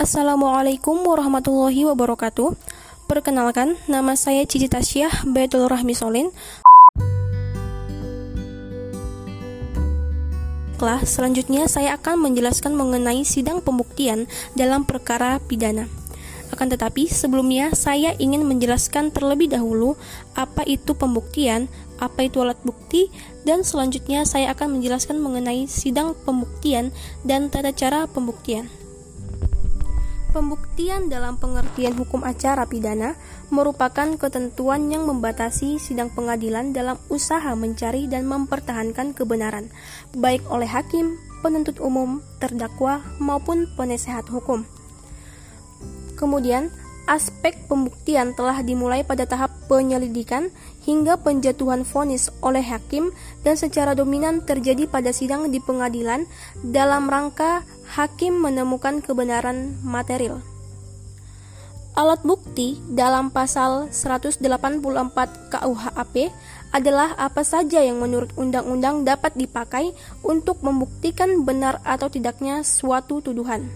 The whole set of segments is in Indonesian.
Assalamualaikum warahmatullahi wabarakatuh. Perkenalkan, nama saya Cici Tasyah Betul Rahmi Solin. Kelas selanjutnya saya akan menjelaskan mengenai sidang pembuktian dalam perkara pidana. Akan tetapi, sebelumnya saya ingin menjelaskan terlebih dahulu apa itu pembuktian, apa itu alat bukti, dan selanjutnya saya akan menjelaskan mengenai sidang pembuktian dan tata cara pembuktian. Pembuktian dalam pengertian hukum acara pidana merupakan ketentuan yang membatasi sidang pengadilan dalam usaha mencari dan mempertahankan kebenaran, baik oleh hakim, penuntut umum, terdakwa, maupun penasehat hukum. Kemudian, aspek pembuktian telah dimulai pada tahap penyelidikan hingga penjatuhan vonis oleh hakim dan secara dominan terjadi pada sidang di pengadilan dalam rangka hakim menemukan kebenaran material. Alat bukti dalam pasal 184 KUHAP adalah apa saja yang menurut undang-undang dapat dipakai untuk membuktikan benar atau tidaknya suatu tuduhan.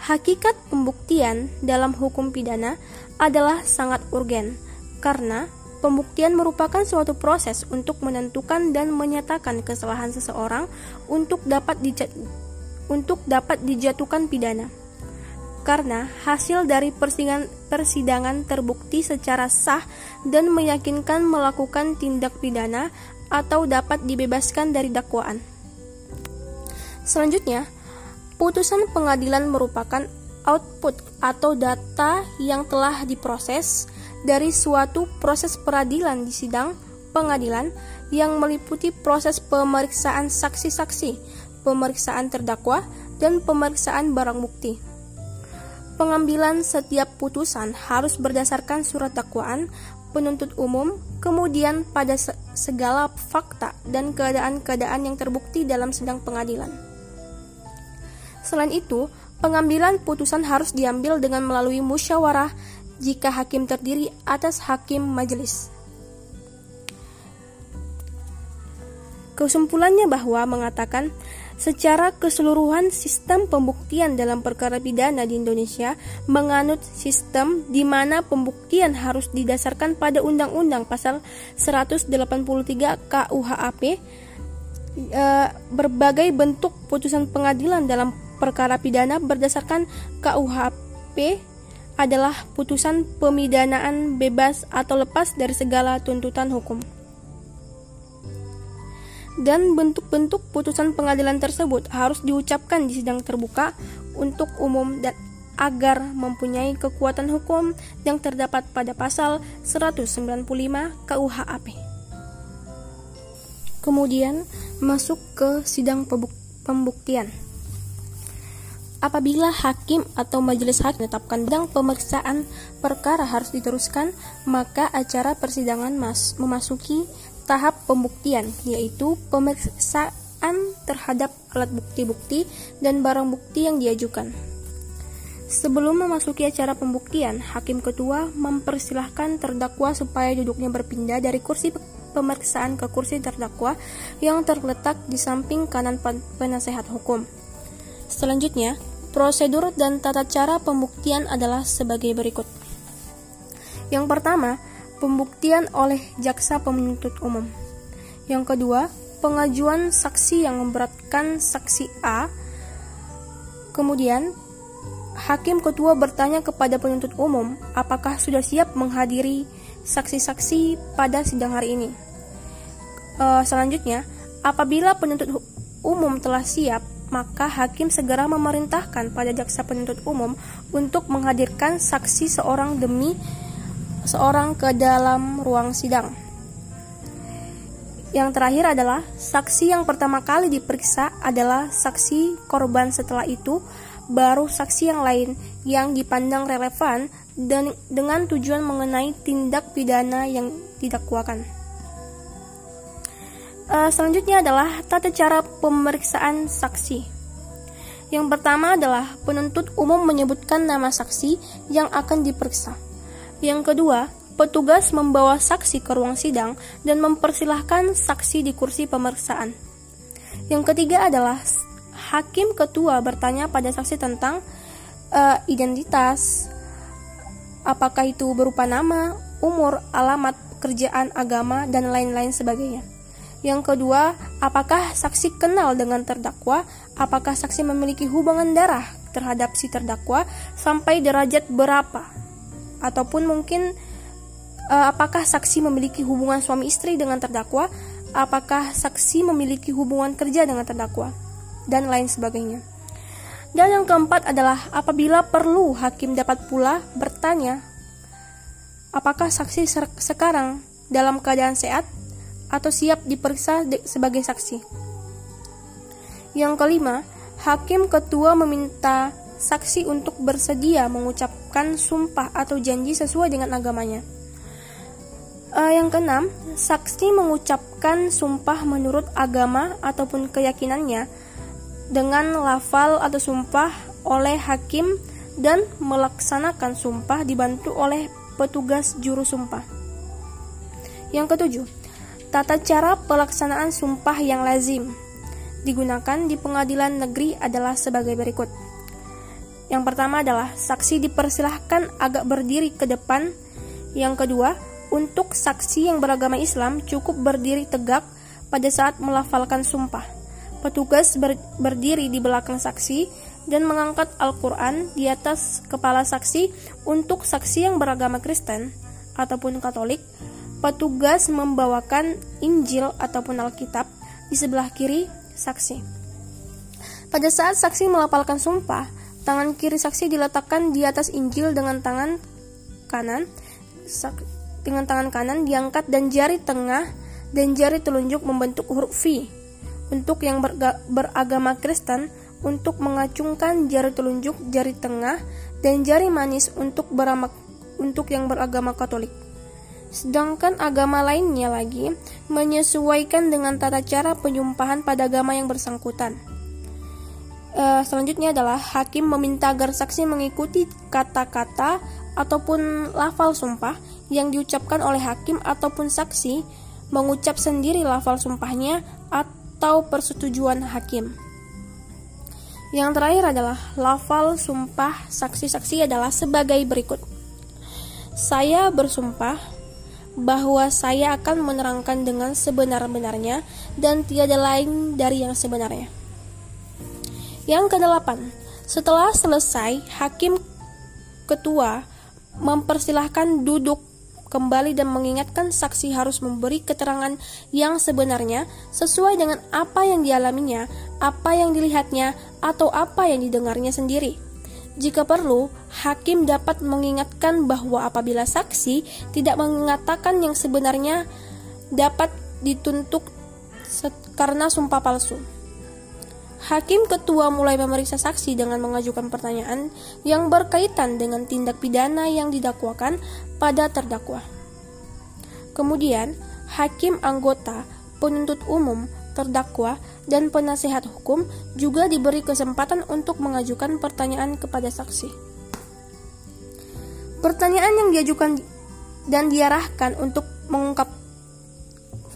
Hakikat pembuktian dalam hukum pidana adalah sangat urgen, karena pembuktian merupakan suatu proses untuk menentukan dan menyatakan kesalahan seseorang untuk dapat untuk dapat dijatuhkan pidana. Karena hasil dari persidangan, persidangan terbukti secara sah dan meyakinkan melakukan tindak pidana atau dapat dibebaskan dari dakwaan. Selanjutnya, Putusan pengadilan merupakan output atau data yang telah diproses dari suatu proses peradilan di sidang pengadilan yang meliputi proses pemeriksaan saksi-saksi, pemeriksaan terdakwa, dan pemeriksaan barang bukti. Pengambilan setiap putusan harus berdasarkan surat dakwaan penuntut umum, kemudian pada segala fakta dan keadaan-keadaan yang terbukti dalam sidang pengadilan. Selain itu, pengambilan putusan harus diambil dengan melalui musyawarah jika hakim terdiri atas hakim majelis. Kesimpulannya bahwa mengatakan secara keseluruhan sistem pembuktian dalam perkara pidana di Indonesia menganut sistem di mana pembuktian harus didasarkan pada Undang-Undang Pasal 183 KUHAP e, berbagai bentuk putusan pengadilan dalam perkara pidana berdasarkan KUHP adalah putusan pemidanaan bebas atau lepas dari segala tuntutan hukum. Dan bentuk-bentuk putusan pengadilan tersebut harus diucapkan di sidang terbuka untuk umum dan agar mempunyai kekuatan hukum yang terdapat pada pasal 195 KUHAP. Kemudian masuk ke sidang pembuktian. Apabila hakim atau majelis hakim menetapkan bidang pemeriksaan perkara harus diteruskan, maka acara persidangan mas memasuki tahap pembuktian, yaitu pemeriksaan terhadap alat bukti-bukti dan barang bukti yang diajukan. Sebelum memasuki acara pembuktian, hakim ketua mempersilahkan terdakwa supaya duduknya berpindah dari kursi pemeriksaan ke kursi terdakwa yang terletak di samping kanan penasehat hukum. Selanjutnya, prosedur dan tata cara pembuktian adalah sebagai berikut. Yang pertama, pembuktian oleh jaksa penuntut umum. Yang kedua, pengajuan saksi yang memberatkan saksi A. Kemudian, hakim ketua bertanya kepada penuntut umum apakah sudah siap menghadiri saksi-saksi pada sidang hari ini. Uh, selanjutnya, apabila penuntut umum telah siap, maka hakim segera memerintahkan pada jaksa penuntut umum untuk menghadirkan saksi seorang demi seorang ke dalam ruang sidang. Yang terakhir adalah saksi yang pertama kali diperiksa adalah saksi korban setelah itu baru saksi yang lain yang dipandang relevan dan dengan tujuan mengenai tindak pidana yang didakwakan. Uh, selanjutnya adalah tata cara pemeriksaan saksi. Yang pertama adalah penuntut umum menyebutkan nama saksi yang akan diperiksa. Yang kedua, petugas membawa saksi ke ruang sidang dan mempersilahkan saksi di kursi pemeriksaan. Yang ketiga adalah hakim ketua bertanya pada saksi tentang uh, identitas, apakah itu berupa nama, umur, alamat, pekerjaan, agama, dan lain-lain sebagainya. Yang kedua, apakah saksi kenal dengan terdakwa? Apakah saksi memiliki hubungan darah terhadap si terdakwa sampai derajat berapa? Ataupun mungkin uh, apakah saksi memiliki hubungan suami istri dengan terdakwa? Apakah saksi memiliki hubungan kerja dengan terdakwa? Dan lain sebagainya. Dan yang keempat adalah apabila perlu hakim dapat pula bertanya apakah saksi sekarang dalam keadaan sehat atau siap diperiksa sebagai saksi. Yang kelima, hakim ketua meminta saksi untuk bersedia mengucapkan sumpah atau janji sesuai dengan agamanya. Uh, yang keenam, saksi mengucapkan sumpah menurut agama ataupun keyakinannya dengan lafal atau sumpah oleh hakim dan melaksanakan sumpah dibantu oleh petugas juru sumpah. Yang ketujuh, tata cara pelaksanaan sumpah yang lazim digunakan di pengadilan negeri adalah sebagai berikut. Yang pertama adalah saksi dipersilahkan agak berdiri ke depan. Yang kedua, untuk saksi yang beragama Islam cukup berdiri tegak pada saat melafalkan sumpah. Petugas ber berdiri di belakang saksi dan mengangkat Al-Quran di atas kepala saksi untuk saksi yang beragama Kristen ataupun Katolik. Petugas membawakan Injil ataupun Alkitab di sebelah kiri saksi. Pada saat saksi melapalkan sumpah, tangan kiri saksi diletakkan di atas Injil dengan tangan kanan dengan tangan kanan diangkat dan jari tengah dan jari telunjuk membentuk huruf V untuk yang beragama Kristen, untuk mengacungkan jari telunjuk, jari tengah, dan jari manis untuk berama, untuk yang beragama Katolik. Sedangkan agama lainnya lagi menyesuaikan dengan tata cara penyumpahan pada agama yang bersangkutan. E, selanjutnya adalah hakim meminta agar saksi mengikuti kata-kata ataupun lafal sumpah yang diucapkan oleh hakim ataupun saksi mengucap sendiri lafal sumpahnya atau persetujuan hakim. Yang terakhir adalah lafal sumpah saksi-saksi adalah sebagai berikut. Saya bersumpah bahwa saya akan menerangkan dengan sebenar-benarnya dan tiada lain dari yang sebenarnya. Yang kedelapan, setelah selesai, hakim ketua mempersilahkan duduk kembali dan mengingatkan saksi harus memberi keterangan yang sebenarnya sesuai dengan apa yang dialaminya, apa yang dilihatnya, atau apa yang didengarnya sendiri. Jika perlu, hakim dapat mengingatkan bahwa apabila saksi tidak mengatakan yang sebenarnya dapat dituntut karena sumpah palsu. Hakim ketua mulai memeriksa saksi dengan mengajukan pertanyaan yang berkaitan dengan tindak pidana yang didakwakan pada terdakwa. Kemudian, hakim anggota, penuntut umum, terdakwa, dan penasehat hukum juga diberi kesempatan untuk mengajukan pertanyaan kepada saksi. Pertanyaan yang diajukan dan diarahkan untuk mengungkap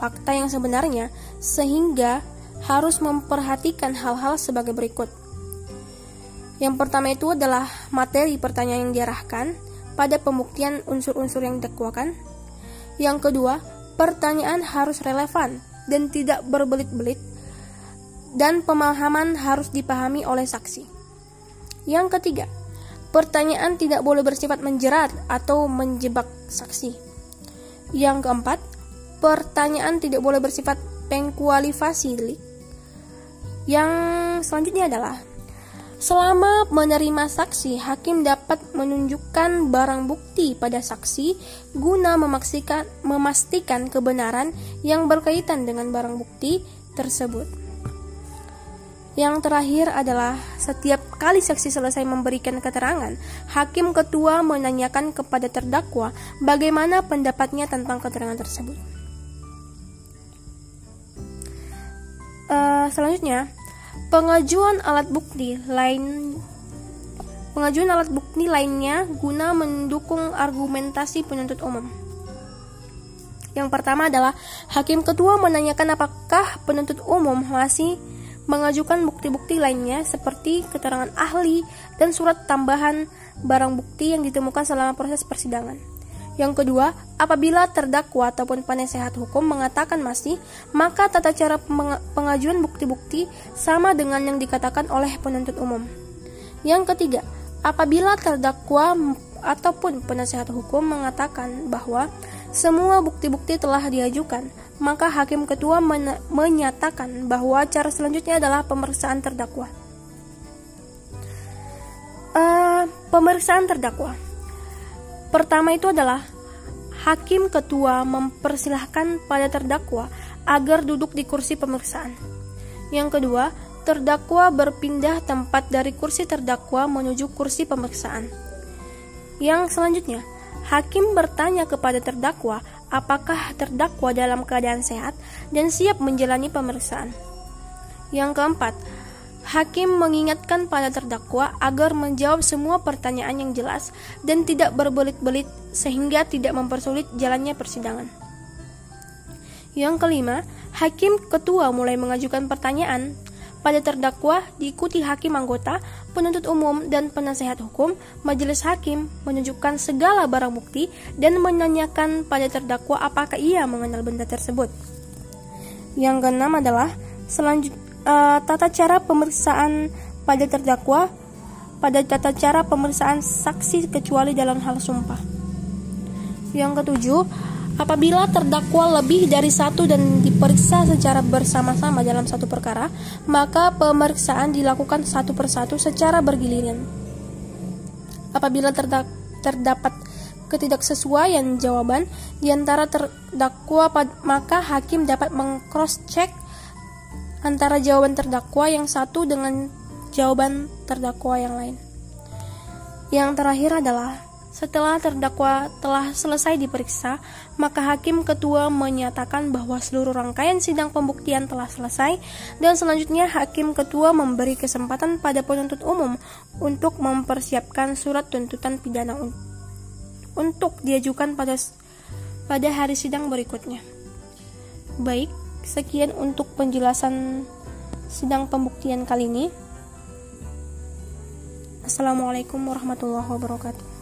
fakta yang sebenarnya, sehingga harus memperhatikan hal-hal sebagai berikut. Yang pertama itu adalah materi pertanyaan yang diarahkan pada pembuktian unsur-unsur yang didakwakan. Yang kedua, pertanyaan harus relevan dan tidak berbelit-belit dan pemahaman harus dipahami oleh saksi. Yang ketiga, pertanyaan tidak boleh bersifat menjerat atau menjebak saksi. Yang keempat, pertanyaan tidak boleh bersifat pengkualifasi delik yang selanjutnya adalah Selama menerima saksi, hakim dapat menunjukkan barang bukti pada saksi guna memastikan, kebenaran yang berkaitan dengan barang bukti tersebut. Yang terakhir adalah setiap kali saksi selesai memberikan keterangan, hakim ketua menanyakan kepada terdakwa bagaimana pendapatnya tentang keterangan tersebut. Uh, selanjutnya, pengajuan alat bukti lain pengajuan alat bukti lainnya guna mendukung argumentasi penuntut umum. Yang pertama adalah hakim ketua menanyakan apakah penuntut umum masih mengajukan bukti-bukti lainnya seperti keterangan ahli dan surat tambahan barang bukti yang ditemukan selama proses persidangan. Yang kedua, apabila terdakwa ataupun penasehat hukum mengatakan masih, maka tata cara pengajuan bukti-bukti sama dengan yang dikatakan oleh penuntut umum. Yang ketiga, apabila terdakwa ataupun penasehat hukum mengatakan bahwa semua bukti-bukti telah diajukan, maka hakim ketua men menyatakan bahwa cara selanjutnya adalah pemeriksaan terdakwa. Uh, pemeriksaan terdakwa. Pertama itu adalah hakim ketua mempersilahkan pada terdakwa agar duduk di kursi pemeriksaan. Yang kedua, terdakwa berpindah tempat dari kursi terdakwa menuju kursi pemeriksaan. Yang selanjutnya, hakim bertanya kepada terdakwa apakah terdakwa dalam keadaan sehat dan siap menjalani pemeriksaan. Yang keempat, Hakim mengingatkan pada terdakwa agar menjawab semua pertanyaan yang jelas dan tidak berbelit-belit sehingga tidak mempersulit jalannya persidangan. Yang kelima, hakim ketua mulai mengajukan pertanyaan pada terdakwa diikuti hakim anggota, penuntut umum, dan penasehat hukum, majelis hakim menunjukkan segala barang bukti dan menanyakan pada terdakwa apakah ia mengenal benda tersebut. Yang keenam adalah selanjutnya uh, tata cara pemeriksaan pada terdakwa pada tata cara pemeriksaan saksi kecuali dalam hal sumpah. Yang ketujuh, apabila terdakwa lebih dari satu dan diperiksa secara bersama-sama dalam satu perkara, maka pemeriksaan dilakukan satu persatu secara bergiliran. Apabila terdapat ketidaksesuaian jawaban di antara terdakwa, maka hakim dapat mengcross check antara jawaban terdakwa yang satu dengan jawaban terdakwa yang lain. Yang terakhir adalah setelah terdakwa telah selesai diperiksa, maka hakim ketua menyatakan bahwa seluruh rangkaian sidang pembuktian telah selesai dan selanjutnya hakim ketua memberi kesempatan pada penuntut umum untuk mempersiapkan surat tuntutan pidana un untuk diajukan pada pada hari sidang berikutnya. Baik, Sekian untuk penjelasan sidang pembuktian kali ini. Assalamualaikum warahmatullahi wabarakatuh.